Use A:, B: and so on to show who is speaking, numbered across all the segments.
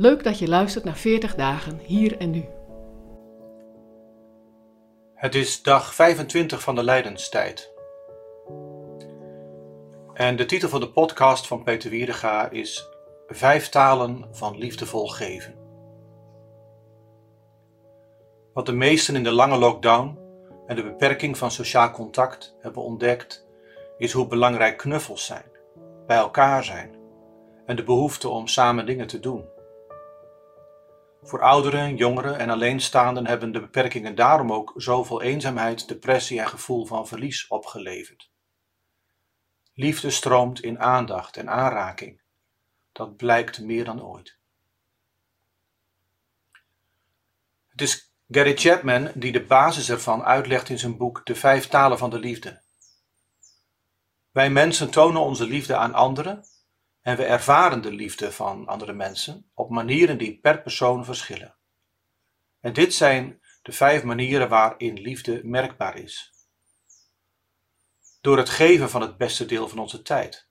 A: Leuk dat je luistert naar 40 dagen hier en nu.
B: Het is dag 25 van de Lijdenstijd. En de titel van de podcast van Peter Wiedega is Vijf talen van liefdevol geven. Wat de meesten in de lange lockdown en de beperking van sociaal contact hebben ontdekt, is hoe belangrijk knuffels zijn, bij elkaar zijn en de behoefte om samen dingen te doen. Voor ouderen, jongeren en alleenstaanden hebben de beperkingen daarom ook zoveel eenzaamheid, depressie en gevoel van verlies opgeleverd. Liefde stroomt in aandacht en aanraking. Dat blijkt meer dan ooit. Het is Gary Chapman die de basis ervan uitlegt in zijn boek De Vijf Talen van de Liefde. Wij mensen tonen onze liefde aan anderen en we ervaren de liefde van andere mensen op manieren die per persoon verschillen. En dit zijn de vijf manieren waarin liefde merkbaar is. Door het geven van het beste deel van onze tijd.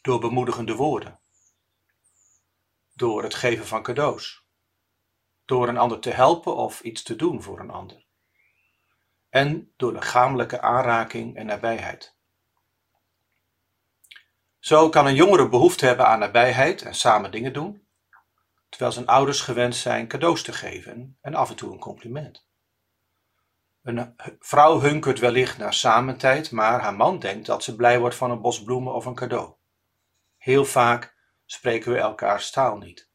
B: Door bemoedigende woorden. Door het geven van cadeaus. Door een ander te helpen of iets te doen voor een ander. En door lichamelijke aanraking en nabijheid. Zo kan een jongere behoefte hebben aan nabijheid en samen dingen doen, terwijl zijn ouders gewend zijn cadeaus te geven en af en toe een compliment. Een vrouw hunkert wellicht naar samentijd, maar haar man denkt dat ze blij wordt van een bos bloemen of een cadeau. Heel vaak spreken we elkaars taal niet.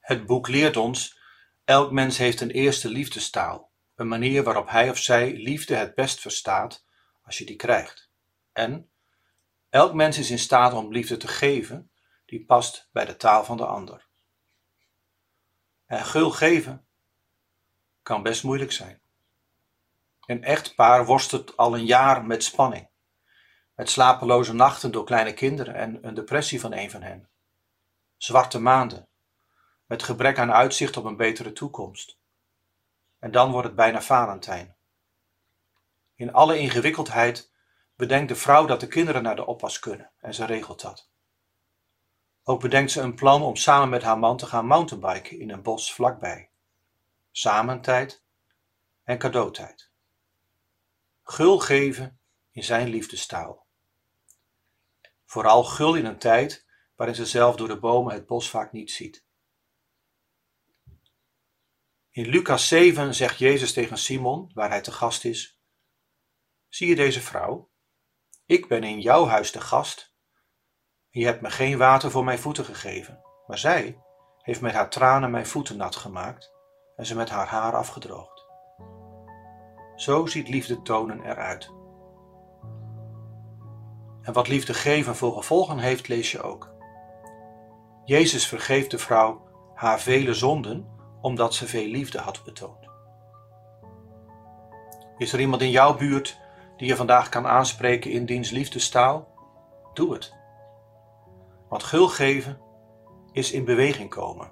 B: Het boek leert ons: elk mens heeft een eerste liefdestaal, een manier waarop hij of zij liefde het best verstaat als je die krijgt. En Elk mens is in staat om liefde te geven die past bij de taal van de ander. En gul geven kan best moeilijk zijn. Een echtpaar worstelt al een jaar met spanning, met slapeloze nachten door kleine kinderen en een depressie van een van hen. Zwarte maanden, met gebrek aan uitzicht op een betere toekomst. En dan wordt het bijna Valentijn. In alle ingewikkeldheid bedenkt de vrouw dat de kinderen naar de oppas kunnen en ze regelt dat. Ook bedenkt ze een plan om samen met haar man te gaan mountainbiken in een bos vlakbij. Samentijd en cadeautijd. Gul geven in zijn liefdestaal. Vooral gul in een tijd waarin ze zelf door de bomen het bos vaak niet ziet. In Lucas 7 zegt Jezus tegen Simon, waar hij te gast is: Zie je deze vrouw? Ik ben in jouw huis de gast. Je hebt me geen water voor mijn voeten gegeven, maar zij heeft met haar tranen mijn voeten nat gemaakt en ze met haar haar afgedroogd. Zo ziet liefde tonen eruit. En wat liefde geven voor gevolgen heeft, lees je ook. Jezus vergeeft de vrouw haar vele zonden omdat ze veel liefde had betoond. Is er iemand in jouw buurt die je vandaag kan aanspreken in diens liefdestaal, doe het. Want gul geven is in beweging komen.